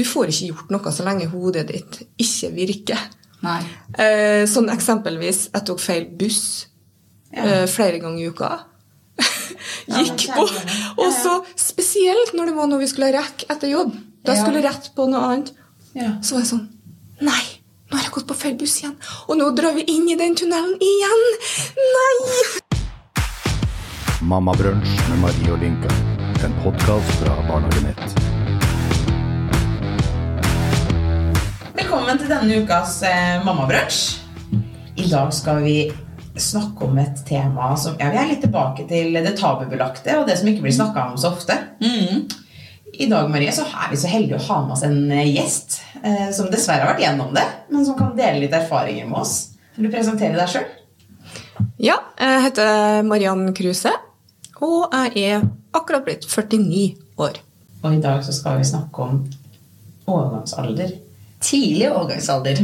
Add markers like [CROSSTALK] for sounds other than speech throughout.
du får ikke gjort noe så lenge hodet ditt ikke virker. Nei. Eh, sånn eksempelvis jeg tok feil buss eh, flere ganger i uka. Gikk på. Ja, Og så spesielt når det var noe vi skulle rekke etter jobb. Da skulle jeg rett på noe annet. Så var jeg sånn Nei, nå har jeg gått på feil buss igjen. Og nå drar vi inn i den tunnelen igjen. Nei! Mammabrunsj med Marie og Linka. En podkast fra Barnehage Velkommen til denne ukas eh, mammabrunsj. I dag skal vi snakke om et tema som ja, Vi er litt tilbake til det tabubelagte og det som ikke blir snakka om så ofte. I dag Marie, så er vi så heldige å ha med oss en eh, gjest eh, som dessverre har vært gjennom det, men som kan dele litt erfaringer med oss. Vil du presentere deg sjøl? Ja, jeg heter Mariann Kruse, og jeg er akkurat blitt 49 år. Og i dag så skal vi snakke om overgangsalder. Tidlig overgangsalder.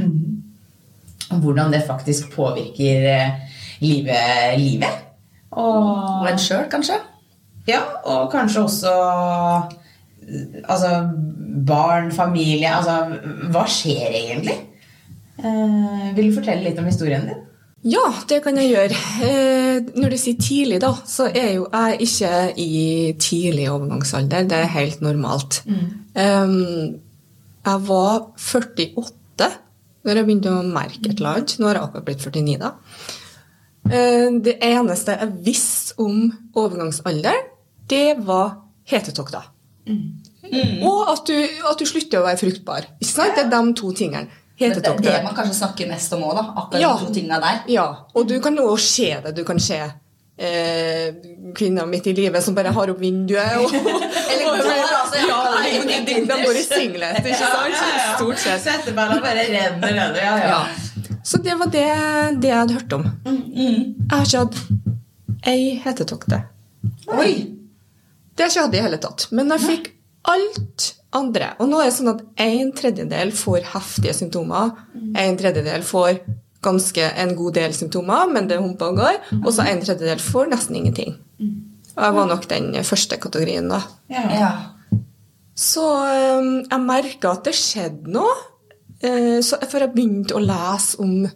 Og hvordan det faktisk påvirker eh, livet. livet. Og Og en sjøl, kanskje? Ja, og kanskje også eh, altså, barn, familie altså, Hva skjer egentlig? Eh, vil du fortelle litt om historien din? Ja, det kan jeg gjøre. Eh, når du sier tidlig, da, så er jo jeg ikke i tidlig overgangsalder. Det er helt normalt. Um, jeg var 48 når jeg begynte å merke et eller annet. Nå har jeg akkurat blitt 49, da. Eh, det eneste jeg visste om overgangsalder, det var hetetokter. Og at du, at du slutter å være fruktbar. Ikke sant? Det er de to tingene. Det er det man kanskje snakker mest om òg. Akkurat Ja. de to tingene der. Ja, og du kan også se det. Du kan se eh, kvinner midt i livet som bare har opp vinduet. Og, Eller og- tar, altså, ja, nei, de, de, de går i singlet, ikke sant? Stort sett. Setteballa bare renner nedover. Ja, ja. Ja. Så det var det, det jeg hadde hørt om. Jeg har ikke hatt ei hetetokte. Oi! Det har jeg ikke hatt i hele tatt. Men jeg fikk alt andre. Og nå er det sånn at en tredjedel får heftige symptomer. En tredjedel får ganske en god del symptomer, men det humpa og går. Og så en tredjedel får nesten ingenting. Og jeg var nok den første kategorien, da. Ja. Så jeg merka at det skjedde noe. Eh, så for jeg begynte å lese om,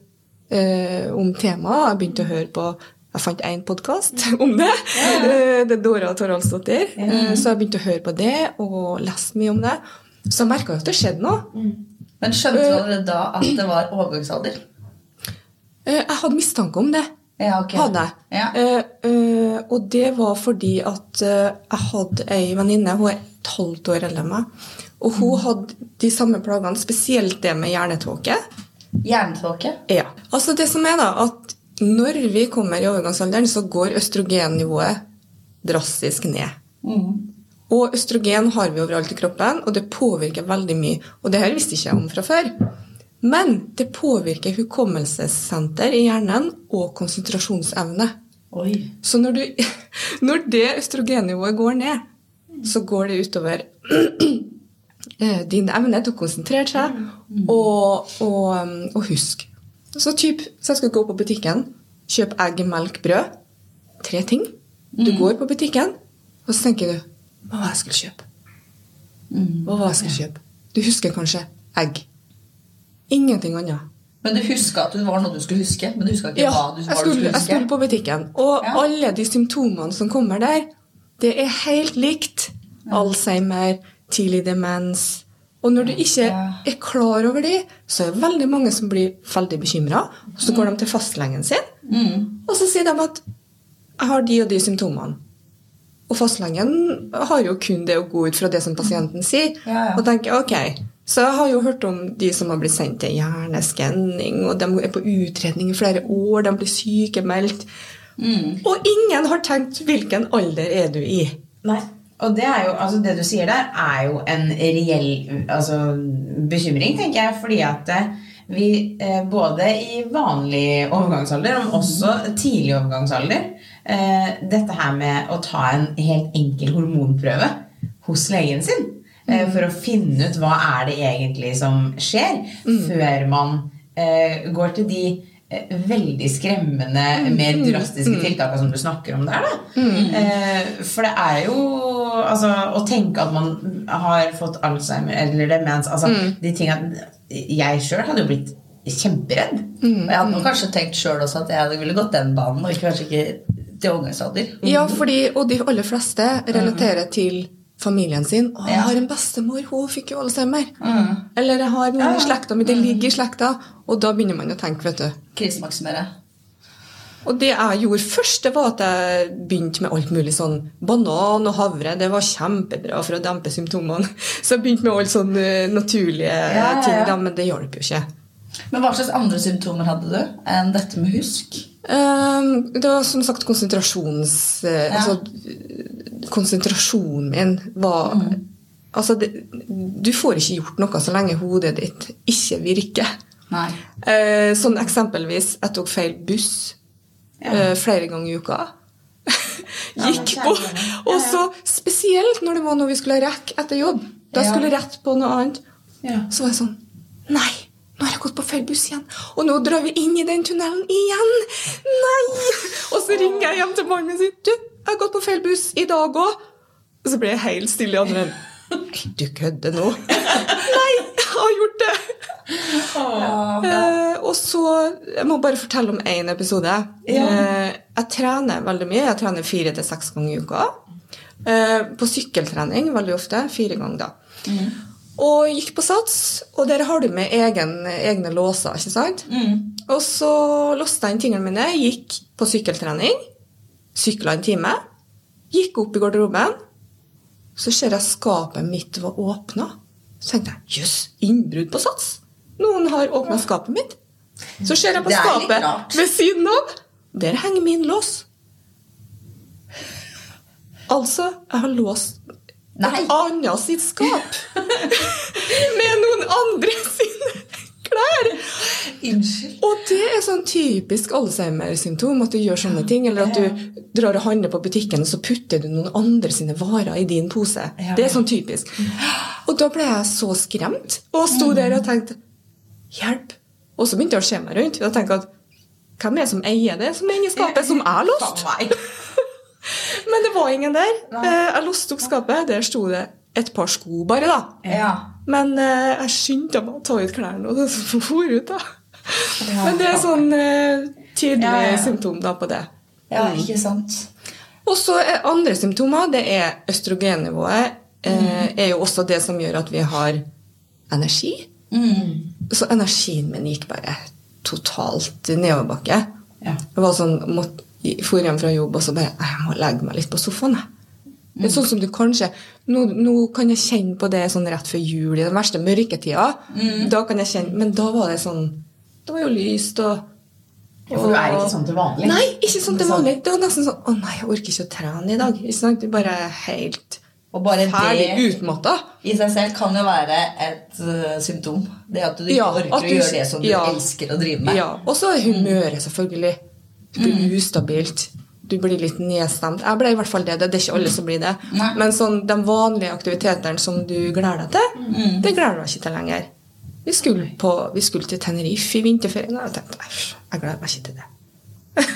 eh, om temaet. Jeg begynte å høre på Jeg fant én podkast [LAUGHS] om det. Eh, det er Dora Toralsdottir. Eh, så jeg begynte å høre på det og leste mye om det. Så jeg merka at det skjedde noe. Men skjønte du allerede da at det var overgangsalder? Eh, jeg hadde mistanke om det. Ja, ok. Hadde jeg. Ja. Eh, eh, og det var fordi at jeg hadde ei venninne, hun er et halvt år eldre enn meg, og hun Mm. hadde de samme plagene, spesielt det med hjernetåke. Hjernetåke? Ja. Altså det som er da, at når vi kommer i overgangsalderen, så går østrogennivået drastisk ned. Og østrogen har vi overalt i kroppen, og det påvirker veldig mye. Og det her visste ikke jeg om fra før. Men det påvirker hukommelsessenter i hjernen og konsentrasjonsevne. Oi. Så når, du, [LAUGHS] når det østrogennivået går ned, så går det utover [CLEARS THROAT] eh, din evne til å konsentrere seg og, og, um, og huske. Så typ, så jeg skal gå på butikken, kjøpe egg, melk, brød. Tre ting. Du går på butikken, og så tenker du Hva var det jeg skulle kjøpe? Hva var det jeg skulle kjøpe? Du husker kanskje egg. Ingenting annet. Men du huska at det var noe du skulle huske? Men du ikke Ja, hva du, jeg skulle, du skulle, jeg skulle på butikken, og Ja. alle de symptomene som kommer der, det er helt likt. Alzheimer, tidlig demens. Og når du ikke er klar over det, så er det veldig mange som blir veldig bekymra. Så går de til fastlegen sin, Mm. og så sier de at 'jeg har de og de symptomene'. Og fastlegen har jo kun det å gå ut fra det som pasienten sier. Ja, ja. Og tenker ok, Så jeg har jo hørt om de som har blitt sendt til hjerneskanning, og de er på utredning i flere år, de blir sykemeldt. Mm. Og ingen har tenkt hvilken alder er du i. Nei. Og det, jo, altså det du sier der, er jo en reell altså, bekymring, tenker jeg. Fordi at eh, vi eh, både i vanlig overgangsalder, men også tidlig overgangsalder eh, Dette her med å ta en helt enkel hormonprøve hos legen sin eh, for å finne ut hva er det egentlig som skjer, før man eh, går til de eh, veldig skremmende, mer drastiske tiltakene som du snakker om der. Da. Eh, for det er jo altså, Å tenke at man har fått Alzheimer eller demens altså, De tingene Jeg sjøl hadde jo blitt kjemperedd. Og jeg hadde kanskje tenkt sjøl også at jeg ville gått den banen, og ikke, kanskje ikke til overgangsalder. Ja, fordi, og de aller fleste relaterer til familien sin. Å, jeg har en bestemor, hun fikk jo Alzheimer. Eller jeg har noen i slekta mi, det ligger i slekta. Og da begynner man å tenke, vet du. Krisemaksimere. Og det jeg gjorde først, det var at jeg begynte med alt mulig sånn banan og havre. Det var kjempebra for å dempe symptomene. [LAUGHS] Så jeg begynte med alle sånne eh, naturlige ja, ting, ja. da, men det hjalp jo ikke. Men hva slags andre symptomer hadde du enn dette med husk? Um, det var som sagt konsentrasjons... Ja. Altså, konsentrasjonen min var Altså, det, du får ikke gjort noe så lenge hodet ditt ikke virker. Eh, sånn eksempelvis, jeg tok feil buss eh, flere ganger i uka. Gikk på. Og så spesielt når det var noe vi skulle rekke etter jobb. Da skulle jeg rett på noe annet. Så var jeg sånn Nei, nå har jeg gått på feil buss igjen. Og nå drar vi inn i den tunnelen igjen. Nei! Og så ringer jeg hjem til mannen min og sier Du, jeg har gått på feil buss i dag òg. Og så ble jeg helt stille i andre enden. Du kødder nå? [LAUGHS] Nei, jeg har gjort det. Eh, og så Jeg må bare fortelle om én episode. Eh, jeg trener veldig mye. Jeg trener fire til seks ganger i uka. Eh, på sykkeltrening veldig ofte. Fire ganger, da. Og gikk på Sats, og der har du med egen, egne låser. ikke sant? Og så låste jeg inn tingene mine, gikk på sykkeltrening, sykla en time, gikk opp i garderoben. Så ser jeg skapet mitt var åpna. Så tenkte jeg jøss, innbrudd på Sats. Noen har åpna skapet mitt. Så ser jeg på skapet ved siden av. Der henger min lås. Altså, jeg har låst Nei. et annet sitt skap [LAUGHS] med noen andre sine klær. Unnskyld. Og det er sånn typisk Alzheimer-symptom. At du gjør sånne ting. Eller at du drar og handler på butikken, og så putter du noen andre sine varer i din pose. Det er sånn typisk. Og da ble jeg så skremt. Og sto der og tenkte Hjelp! Og så begynte jeg å se meg rundt. Og tenkte at hvem er det som eier det som er inni skapet, som jeg har låst? Faen meg. [LAUGHS] Men det var ingen der. Eh, Jeg låste opp skapet. Der sto det et par sko bare, da. Ja. Men eh, jeg skyndte meg å ta ut klærne og så [LAUGHS] for ut, da. Men det er sånn eh, tydelig Ja, symptom da på det. ja, ikke sant. Og så andre symptomer, det er østrogennivået. Eh, er jo også det som gjør at vi har energi. Så energien min gikk bare totalt nedoverbakke. Ja. Jeg var sånn, måtte, for hjem fra jobb og så bare Jeg må legge meg litt på sofaen. jeg. Det er sånn som du kanskje nå, nå kan jeg kjenne på det sånn rett før jul, i den verste mørketida. Da kan jeg kjenne, Men da var det sånn Det var jo lyst og Ja, for du er ikke sånn til vanlig. Nei, ikke sånn til vanlig. Det var nesten sånn Å nei, jeg orker ikke å trene i dag. Ikke sant? Du bare er helt Og bare ferdig det utmatta. i seg selv kan jo være et uh, symptom. Det at du ikke Ja, orker du, å gjøre det som du elsker å drive med. Ja, Og så humøret, selvfølgelig. Det blir ustabilt. Du blir litt nedstemt. Jeg ble i hvert fall det. Det er ikke alle som blir det. Nei. Men sånn, de vanlige aktivitetene som du gleder deg til, det gleder du deg ikke til lenger. Vi skulle, på, vi skulle til Tenerife i vinterferien, og jeg tenkte at jeg gleder meg ikke til det. [LAUGHS]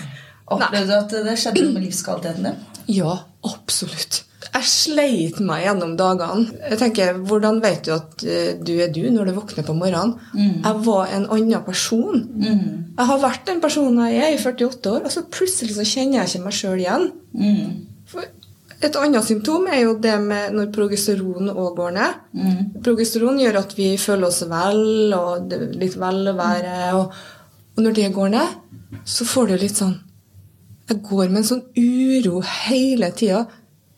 Opplevde du at det skjedde noe med livskvaliteten din? Ja, absolutt. Jeg sleit meg gjennom dagene. Jeg tenker, Hvordan vet du at eh, du er du når du våkner på morgenen? Jeg var en annen person. Jeg har vært den personen jeg er i 48 år, og så plutselig så kjenner jeg ikke meg sjøl igjen. For et annet symptom er jo det med når progesteron òg går ned. Progesteron gjør at vi føler oss vel, og litt velvære. Og, og når det går ned, så får du litt sånn jeg går med en sånn uro hele tida.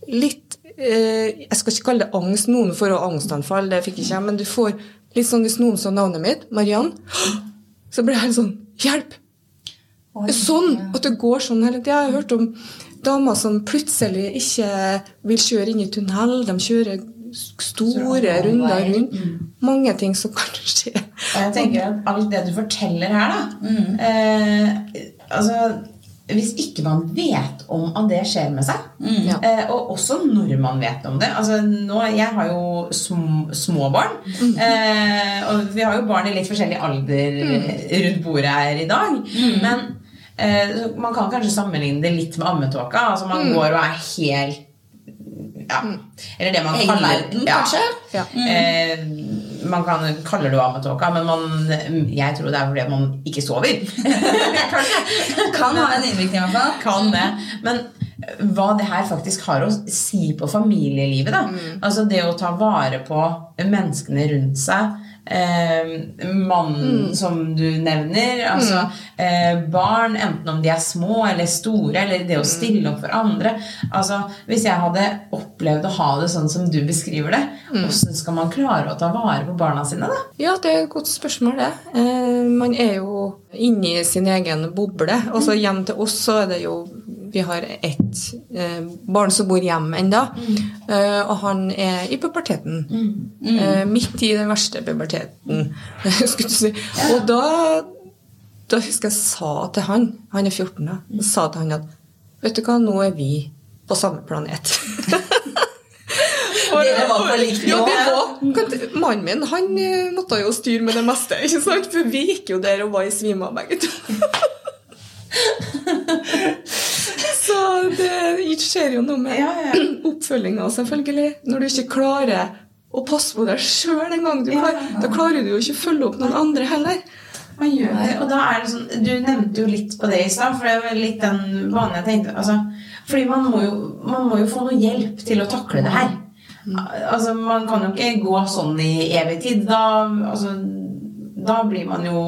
Litt eh, Jeg skal ikke kalle det angst. Noen får angstanfall, det fikk ikke jeg. Men du får litt sånn hvis noen så navnet mitt, Mariann, så blir jeg helt sånn Hjelp! Oi. Sånn! At det går sånn hele tida. Jeg har hørt om damer som plutselig ikke vil kjøre inn i tunnel. De kjører store runder rundt. Mange ting som kan [LAUGHS] skje. Og jeg tenker at alt det du forteller her, da eh, Altså, hvis ikke man vet om at det skjer med seg, Ja. eh, og også når man vet om det altså nå, Jeg har jo sm små barn, eh, og vi har jo barn i litt forskjellig alder rundt bordet her i dag. Men eh, man kan kanskje sammenligne det litt med ammetåka. Altså Man går og er helt ja, Eller det man kaller verden, ja, kanskje? Ja. Eh, man kan kalle det ammetåka, men man, jeg tror det er fordi man ikke sover. [LAUGHS] Kan ha en innvirkning, i hvert fall. Kan det. Men hva det her faktisk har å si på familielivet, da. Altså det å ta vare på menneskene rundt seg. Eh, mannen som du nevner. Altså eh, barn, enten om de er små eller store, eller det å stille opp for andre. Altså Hvis jeg hadde opplevd å ha det sånn som du beskriver det, hvordan skal man klare å ta vare på barna sine, da? Ja, det er et godt spørsmål, det. Eh, man er jo inni sin egen boble. Og så hjem til oss så er det jo Vi har ett eh, barn som bor hjemme ennå, eh, og han er i puberteten. Eh, midt i den verste puberteten, [LAUGHS] skulle du si. Og da, da husker jeg sa til han Han er 14 da. Jeg sa til han at Vet du hva, nå er vi på samme planet. [LAUGHS] Dere var på likt nivå. Mannen min han eh, måtte jo styre med det meste, [LAUGHS] ikke sant? for vi gikk jo der og var i svime av begge to. Det skjer jo noe med Ja, ja. oppfølginga, selvfølgelig. Når du ikke klarer å passe på deg sjøl engang. Ja, ja, ja. da klarer du jo ikke å følge opp noen andre heller. Man gjør det, og da er det sånn Du nevnte jo litt på det i stad, for det var litt den banen jeg tenkte altså, Fordi man må, jo, man må jo få noe hjelp til å takle det her. Altså, Man kan jo ikke gå sånn i evig tid. Da, altså, da blir man jo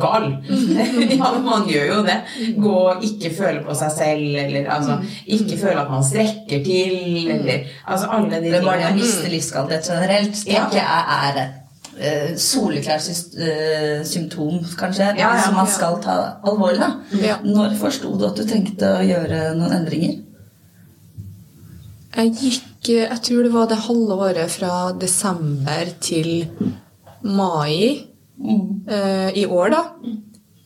gal. [LAUGHS] ja, man gjør jo det. Gå og ikke føle på seg selv, eller altså, ikke føle at man strekker til, eller altså alle de Det er bare det å miste livskvalitet generelt tenker jeg er et uh, soleklart eh, symptom, kanskje, Ja, ja, som man ja. skal ta alvorlig. da. Ja. Når forsto du at du trengte å gjøre noen endringer? Jeg gikk Jeg tror det var det halve året fra desember til mai i år, da.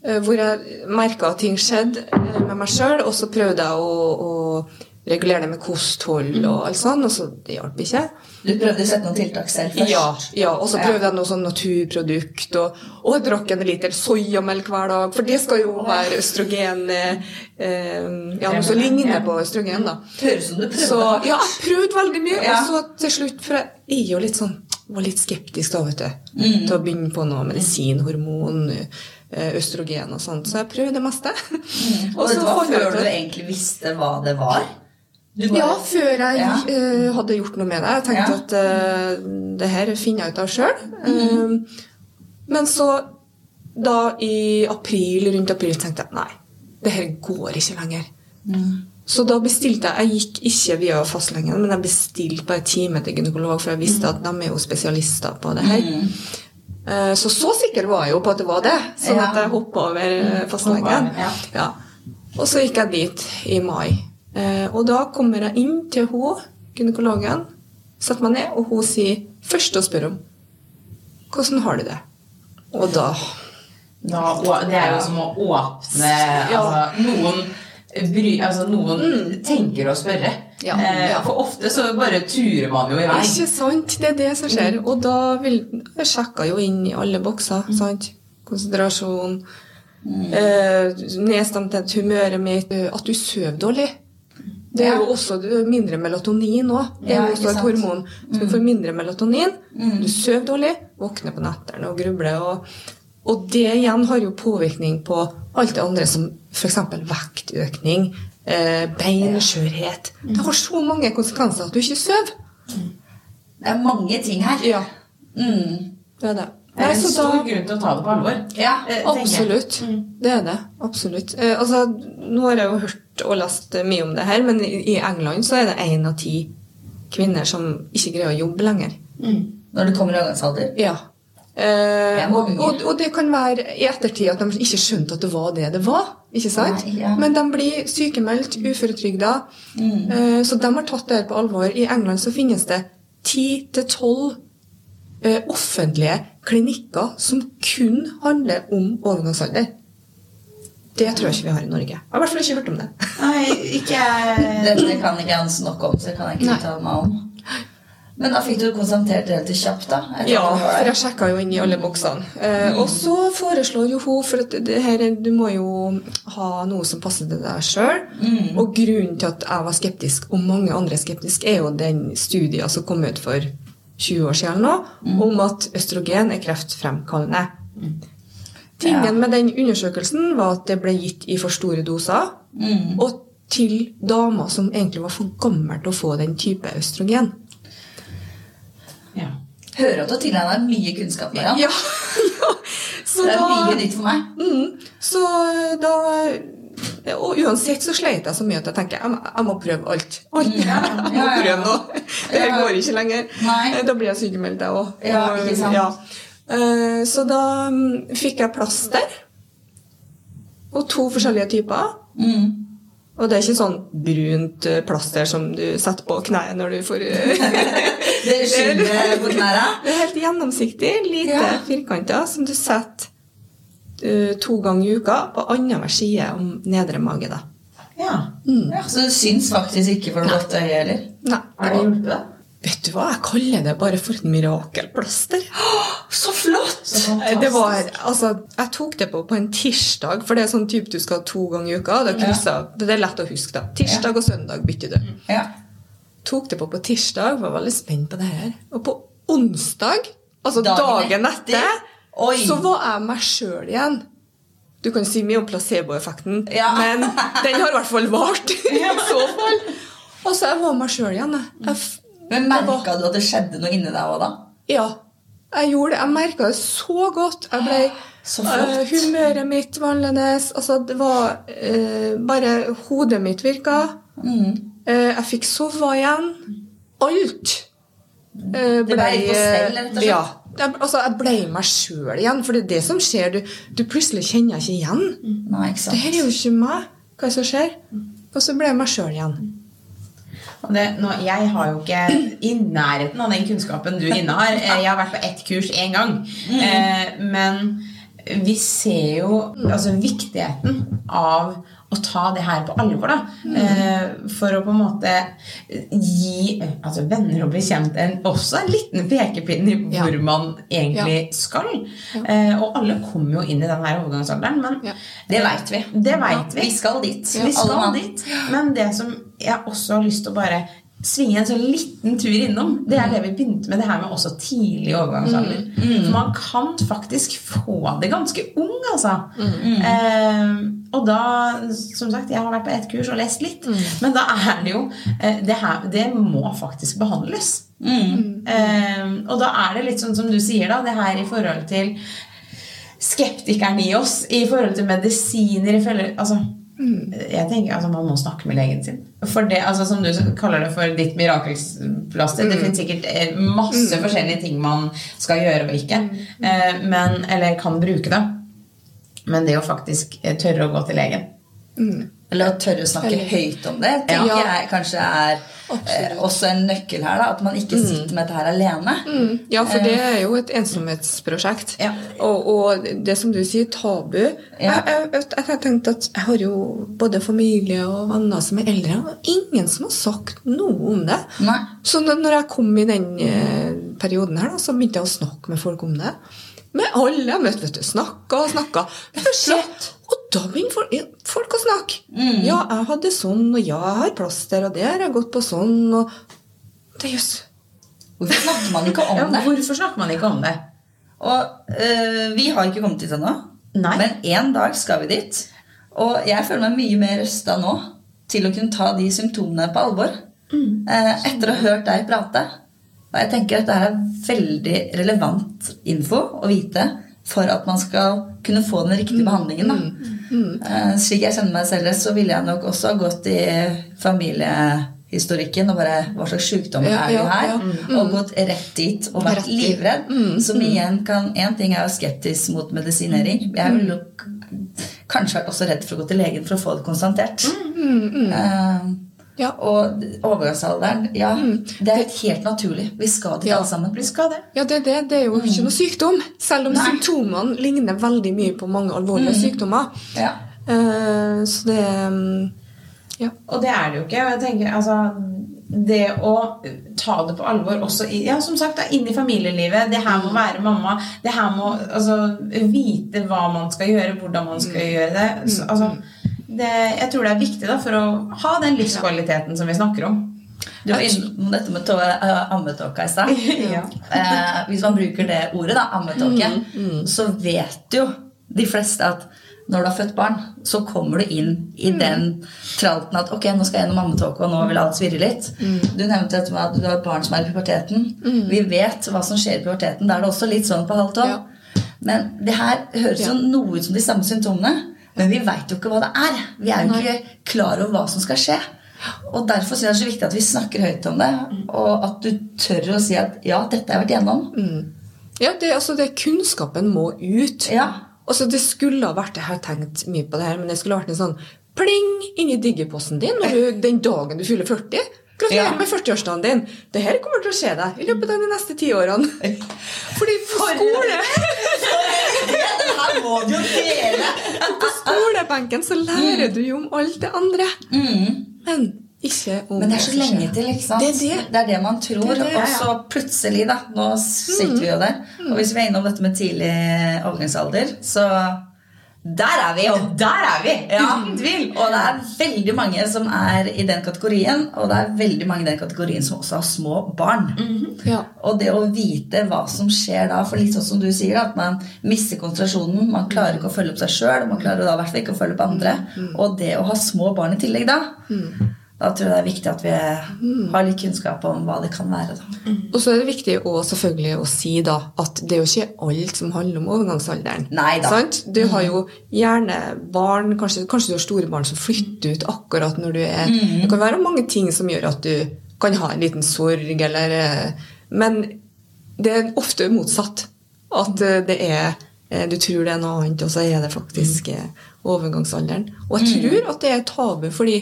Eh, hvor jeg merka at ting skjedde eh, med meg sjøl, og så prøvde jeg å, å regulere det med kosthold og alt sånt, og så det hjalp ikke. Du prøvde å sette noen tiltak selv først? Ja, ja, og så prøvde jeg noe sånn naturprodukt, og, og jeg drakk en liter soyamelk hver dag, for det skal jo være østrogen eh, eh, Ja, noe som ligner på østrogen, da. Høres ut som du prøvde. Så ja, jeg prøvde veldig mye. Og så til slutt, for jeg er jo litt sånn var litt skeptisk da, vet du. Mm. Til å begynne på noe medisin, hormon, eh, østrogen og sånt. Så jeg prøvde det meste. [LAUGHS] Og og det var før du egentlig visste hva det var? Bare- Ja, før jeg Ja. Uh, hadde gjort noe med det. Jeg tenkte Ja. at uh, det her finner jeg ut av sjøl. men så, da i april, rundt april, tenkte jeg nei, det her går ikke lenger. Så da bestilte jeg Jeg gikk ikke via fastlegen, men jeg bestilte bare time til gynekolog, for jeg visste at de er jo spesialister på det her. Eh, Så så sikker var jeg jo på at det var det, sånn at jeg hoppa over eh, fastlegen. Ja. Og så gikk jeg dit i mai. Eh, og da kommer jeg inn til hun, gynekologen, setter meg ned, og hun sier først å spørre om hvordan har du det? Og da Da, det er jo som å åpne altså, Noen, bry, altså, noen tenker å spørre. Ja, Eh, ja. For ofte så bare turer man jo i vei. Ikke sant? Det er det som skjer. Og da vil Jeg sjekka jo inn i alle bokser. sant? Konsentrasjon, eh, nedstemthet, humøret mitt, eh, at du sover dårlig. Det er jo også mindre melatonin òg. Det er jo også et hormon. Så du får mindre melatonin, du sover dårlig, våkner på nettene og grubler. Og, og det igjen har jo påvirkning på alt det andre som f.eks. vektøkning, eh, beinskjørhet. Det har så mange konsekvenser at du ikke sover. Det er mange ting her. Ja, Mm. det er det. Det er en så stor grunn til å ta det på alvor. Ja. absolutt. jeg. absolutt. Det er det. Absolutt. Eh, altså, nå har jeg jo hørt og lest mye om det her, men i England så er det én av ti kvinner som ikke greier å jobbe lenger. Når det kommer i overgangsalder. Ja. Eh, og, og, og det kan være i ettertid at de ikke skjønte at det var det det var. ikke sant? Nei, ja. Men de blir sykemeldt, uføretrygda. Eh, så de har tatt det her på alvor. I England så finnes det 10-12 eh, offentlige klinikker som kun handler om overgangsalder. Det tror jeg ikke vi har i Norge. Jeg har i hvert fall ikke hørt om det. Nei, ikke Dette kan ikke Hans nok om, så det kan jeg ikke Nei. uttale meg om. Men da fikk du konstatert relativt kjapt, da? Ja, for jeg sjekka jo inn i alle boksene. Eh, Og så foreslår jo hun For det her, er- du må jo ha noe som passer til deg sjøl. Og grunnen til at jeg var skeptisk, og mange andre er skeptiske, er jo den studien som kom ut for 20 år siden nå, om at østrogen er kreftfremkallende. Tingen Ja. med den undersøkelsen var at det ble gitt i for store doser, og til damer som egentlig var for gammel til å få den type østrogen. Ja. Hører at du tilegner deg mye kunnskap, Mariann. Ja, [LAUGHS] ja. Så Det er da, mye nytt for meg. mm, så da Og uansett så sleit jeg så mye at jeg tenker jeg jeg må prøve alt. alt. [LAUGHS] ja, Jeg må ja, ja. prøve nå. Det her Ja. går ikke lenger. Nei. Da blir jeg sykemeldt, jeg òg. Ja, ikke sant. Så da mm, fikk jeg plaster. Og to forskjellige typer. Mm. Og det er ikke sånn brunt eh, plaster som du setter på kneet når du får [LAUGHS] Det skinner på knærne. [LAUGHS] Det er helt gjennomsiktig, lite Ja. firkanter, som du setter eh, to ganger i uka på annenhver side om nedre mage. da. ja. Ja, så det syns faktisk ikke for det blotte øyet heller. Nei. Har det hjulpet? Vet du hva, jeg kaller det bare for et mirakelplaster. Så flott! Så Det var, altså, Jeg tok det på på en tirsdag, for det er sånn type du skal to ganger i uka. Da ja. Det er lett å huske. da. Tirsdag og søndag bytter du. Ja. Tok det på på tirsdag, var veldig spent på det her. Og på onsdag, altså Dagen dagen, etter, Oi. så var jeg meg sjøl igjen. Du kan si mye om placeboeffekten, Ja. men den har i hvert fall vart. [LAUGHS] [LAUGHS] i så fall. Og så jeg var meg sjøl igjen. jeg. Men det merka du at det skjedde noe inni deg òg, da? Ja. Jeg gjorde det. Jeg merka det så godt. Jeg ble [GASPS] eh, Humøret mitt var annerledes. Altså, det var uh, Bare hodet mitt virka. Mm. Uh, jeg fikk sove igjen. Alt eh, Det ble på stell, rett og slett? Ja. Jeg, altså, jeg ble meg sjøl igjen. For det er det som skjer. Du, du plutselig kjenner jeg ikke igjen. Nei, ikke Det sant. her er jo ikke meg. Hva er det som skjer? Og så ble jeg meg sjøl igjen. Og det, nå, jeg har jo ikke i nærheten av den kunnskapen du innehar. Eh, Jeg har vært på ett kurs én gang. Eh, men vi ser jo altså, viktigheten av å ta det her på alvor. Da. Eh, for å på en måte gi altså, venner og bekjente en, også en liten pekepinn i Ja. hvor man egentlig skal. Eh, og alle kommer jo inn i den her overgangsalderen. Men Ja. Det veit vi. det veit vi. Vi skal dit. Vi skal dit. Men det som jeg også har lyst til å bare svinge en sånn liten tur innom, det er det vi begynte med det her med også tidlig overgangsalder. For man kan faktisk få det ganske ung, altså. Eh, og da, som sagt, jeg har vært på ett kurs og lest litt, men da er det jo eh, det, her, det må faktisk behandles. Eh, og da er det litt sånn som du sier, da, det her i forhold til skeptikeren i oss i forhold til medisiner i forhold, altså, Jeg tenker altså Man må snakke med legen sin. For det, altså Som du kaller det for ditt mirakelplaster. Det finnes sikkert masse masse forskjellige ting man skal gjøre og ikke. Eh, men, eller kan bruke, da. Men det å faktisk eh, tørre å gå til legen. Eller å tørre å snakke høyt om det, tenker Ja. jeg kanskje er eh, også en nøkkel her. da At man ikke sitter med dette her alene. Ja, for det er jo et ensomhetsprosjekt. Ja. Og, og det som du sier, tabu Ja. jeg, jeg, jeg, jeg har tenkt at jeg har jo både familie og venner som er eldre, og ingen som har sagt noe om det. Nei. Så når jeg kom i den eh, perioden her, da, så begynte jeg å snakke med folk om det. Med alle jeg møtte, du. Snakka og snakka. Og da begynner folk, å snakke. Ja, jeg hadde sånn, og ja, jeg har plaster, og det har jeg gått på sånn, og Det er jøss. Hvorfor snakker man ikke om [LAUGHS] Ja, det? hvorfor snakker man ikke om det? Og øh, vi har ikke kommet dit ennå. Men en dag skal vi dit. Og jeg føler meg mye mer rusta nå til å kunne ta de symptomene på alvor. Mm. etter å ha hørt deg prate. Og jeg tenker at dette er veldig relevant info å vite for at man skal kunne få den riktige behandlingen. Da. Eh, slik jeg kjenner meg selv, så ville jeg nok også ha gått i familiehistorikken og bare Hva slags sykdom Ja, er det ja, her? ja. Og gått rett dit og vært livredd. Som igjen kan En ting er jo skeptisk mot medisinering. Jeg ville nok kanskje vært også redd for å gå til legen for å få det konstatert. Eh, Ja. og overgangsalderen, ja, det er helt naturlig. Vi skal dit Ja. alle sammen. Vi skal det. Ja, det, det, det er jo ikke noe sykdom. Selv om Nei. symptomene ligner veldig mye på mange alvorlige sykdommer. Ja. Uh, så det mm, Ja. Og det er det jo ikke. Og jeg tenker, altså, det å ta det på alvor også i, ja, som sagt, inn i familielivet. Det her må være mamma. Det her må altså, vite hva man skal gjøre, hvordan man skal gjøre det. Så, altså, det. Jeg tror det er viktig da, for å ha den livskvaliteten som vi snakker om. Du var innom dette med eh, ammetåka i stad. [LAUGHS] Ja. eh, hvis man bruker det ordet, da, ammetåke, så vet jo de fleste at når du har født barn, så kommer du inn i den tralten at ok, nå skal jeg gjennom ammetåke, og nå vil alt svirre litt. Du nevnte dette med at du har et barn som er i puberteten. Vi vet hva som skjer i puberteten. Da er det også litt sånn på halvt år. Ja. Men det her høres jo noe ut som de samme symptomene, men vi veit jo ikke hva det er. Vi er jo ikke klar over hva som skal skje. Og Derfor synes jeg det er så viktig at vi snakker høyt om det, og at du tør å si at ja, dette har jeg vært igjennom. Ja, det, altså, det Kunnskapen må ut. Ja. Altså, det skulle ha vært, Jeg har tenkt mye på det her, men det skulle ha vært en sånn pling inni diggerposten din når du, den dagen du fyller 40. Gratulerer Ja. med 40-årsdagen din. Det her kommer til å skje deg i løpet av de neste ti årene. Fordi på skole [LAUGHS] må du jo dele! På skolebenken så lærer du jo om alt det andre. Men ikke om Mm. Men det er så lenge til, ikke sant? Det er det. det er det man tror. Det det, og så plutselig, da Nå sitter vi jo der. Og hvis vi er innom dette med tidlig overgangsalder, så der er vi og Der er vi! Ja. Uten tvil. Og det er veldig mange som er i den kategorien, og det er veldig mange i den kategorien som også har små barn. Ja. Og det å vite hva som skjer da, for litt sånn som du sier, at man mister konsentrasjonen, man klarer ikke å følge opp seg sjøl, man klarer da i hvert fall ikke å følge opp andre. Og det å ha små barn i tillegg da, da tror jeg det er viktig at vi har litt kunnskap om hva det kan være. da. Og så er det viktig å, selvfølgelig å si da at det er jo ikke alt som handler om overgangsalderen. Nei da. Sant? Du har jo gjerne barn, kanskje, kanskje du har store barn som flytter ut akkurat når du er Det kan være mange ting som gjør at du kan ha en liten sorg, eller eh, Men det er ofte motsatt. At eh, det er eh, Du tror det er noe annet, og så er det faktisk overgangsalderen. Og jeg tror at det er tabu, fordi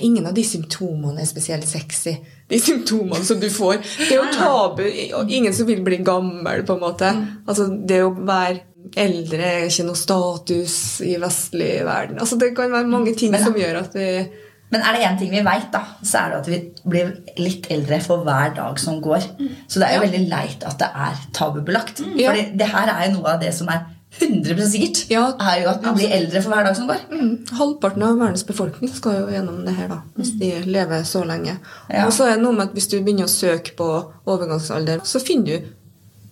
ingen av de symptomene er spesielt sexy. De symptomene som du får. Det er jo tabu. Ingen som vil bli gammel, på en måte. Altså, det å være eldre er ikke noe status i vestlig verden. Altså, det kan være mange ting Men- som gjør at vi Men er det én ting vi veit, da, så er det at vi blir litt eldre for hver dag som går. Så det er jo veldig leit at det er tabubelagt. Ja. For det her er jo noe av det som er 100 sikkert. Ja. er jo at vi blir eldre for hver dag som går. mm, Halvparten av verdens befolkning skal jo gjennom det her, da, hvis de lever så lenge. Ja. Og så er det noe med at hvis du begynner å søke på overgangsalder, så finner du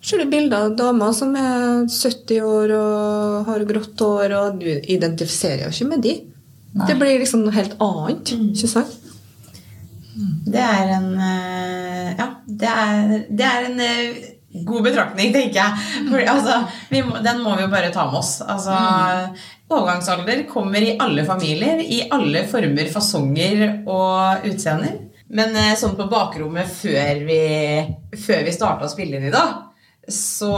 skjønne bilder av damer som er 70 år og har grått hår, og du identifiserer jo ikke med de. Nei. Det blir liksom noe helt annet. ikke sant? Det er en eh, Ja, det er, det er en eh, god betraktning, tenker jeg. For, altså, vi må, den må vi jo bare ta med oss. Altså, Overgangsalder kommer i alle familier, i alle former, fasonger og utseender. Men eh, sånn på bakrommet før vi, før vi starta å spille inn i dag, så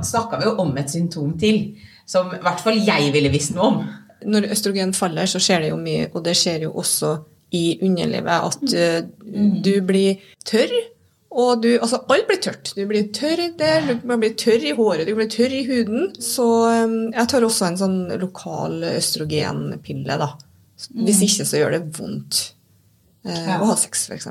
snakka vi jo om et symptom til. Som i hvert fall jeg ville visst noe om. Når østrogen faller, så skjer det jo mye, og det skjer jo også i underlivet, at mm. du blir tørr. Og du, altså alt blir tørt. Du blir tørr der, du blir tørr i håret, du blir tørr i huden. Så eh, jeg tar også en sånn lokal østrogenpille, da. Hvis ikke så gjør det vondt eh, Ja. å ha sex, f.eks.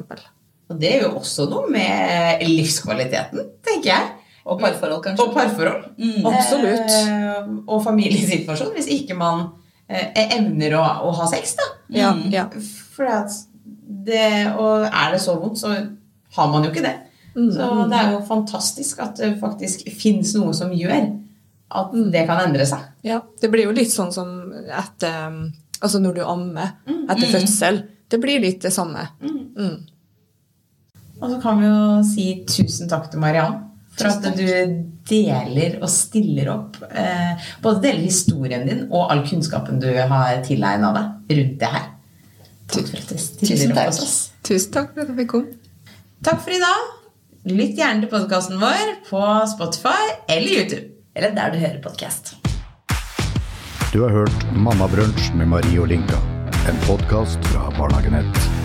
Og det er jo også noe med livskvaliteten, tenker jeg. Og parforhold, kanskje. Og parforhold. Absolutt. Eh, og familiesituasjon, hvis ikke man eh, evner å, å ha sex, da. Ja, ja. For at det, og er det så vondt, så har man jo ikke det. Så det er jo fantastisk at det faktisk fins noe som gjør at det kan endre seg. ja. Det blir jo litt sånn som etter Altså når du ammer etter fødsel. Det blir litt det samme. Mm. Og så kan vi jo si tusen takk til Mariann for at du deler og stiller opp. Eh, både deler historien din og all kunnskapen du har tilegna deg rundt det her. Takk for at du stiller opp hos oss. Tusen takk for at jeg fikk komme. Takk for i dag. Lytt gjerne til podkasten vår på Spotify eller YouTube. Eller der du hører podkast. Du har hørt Mammabrunsj med Marie og Linka. En podkast fra Barnehagenett.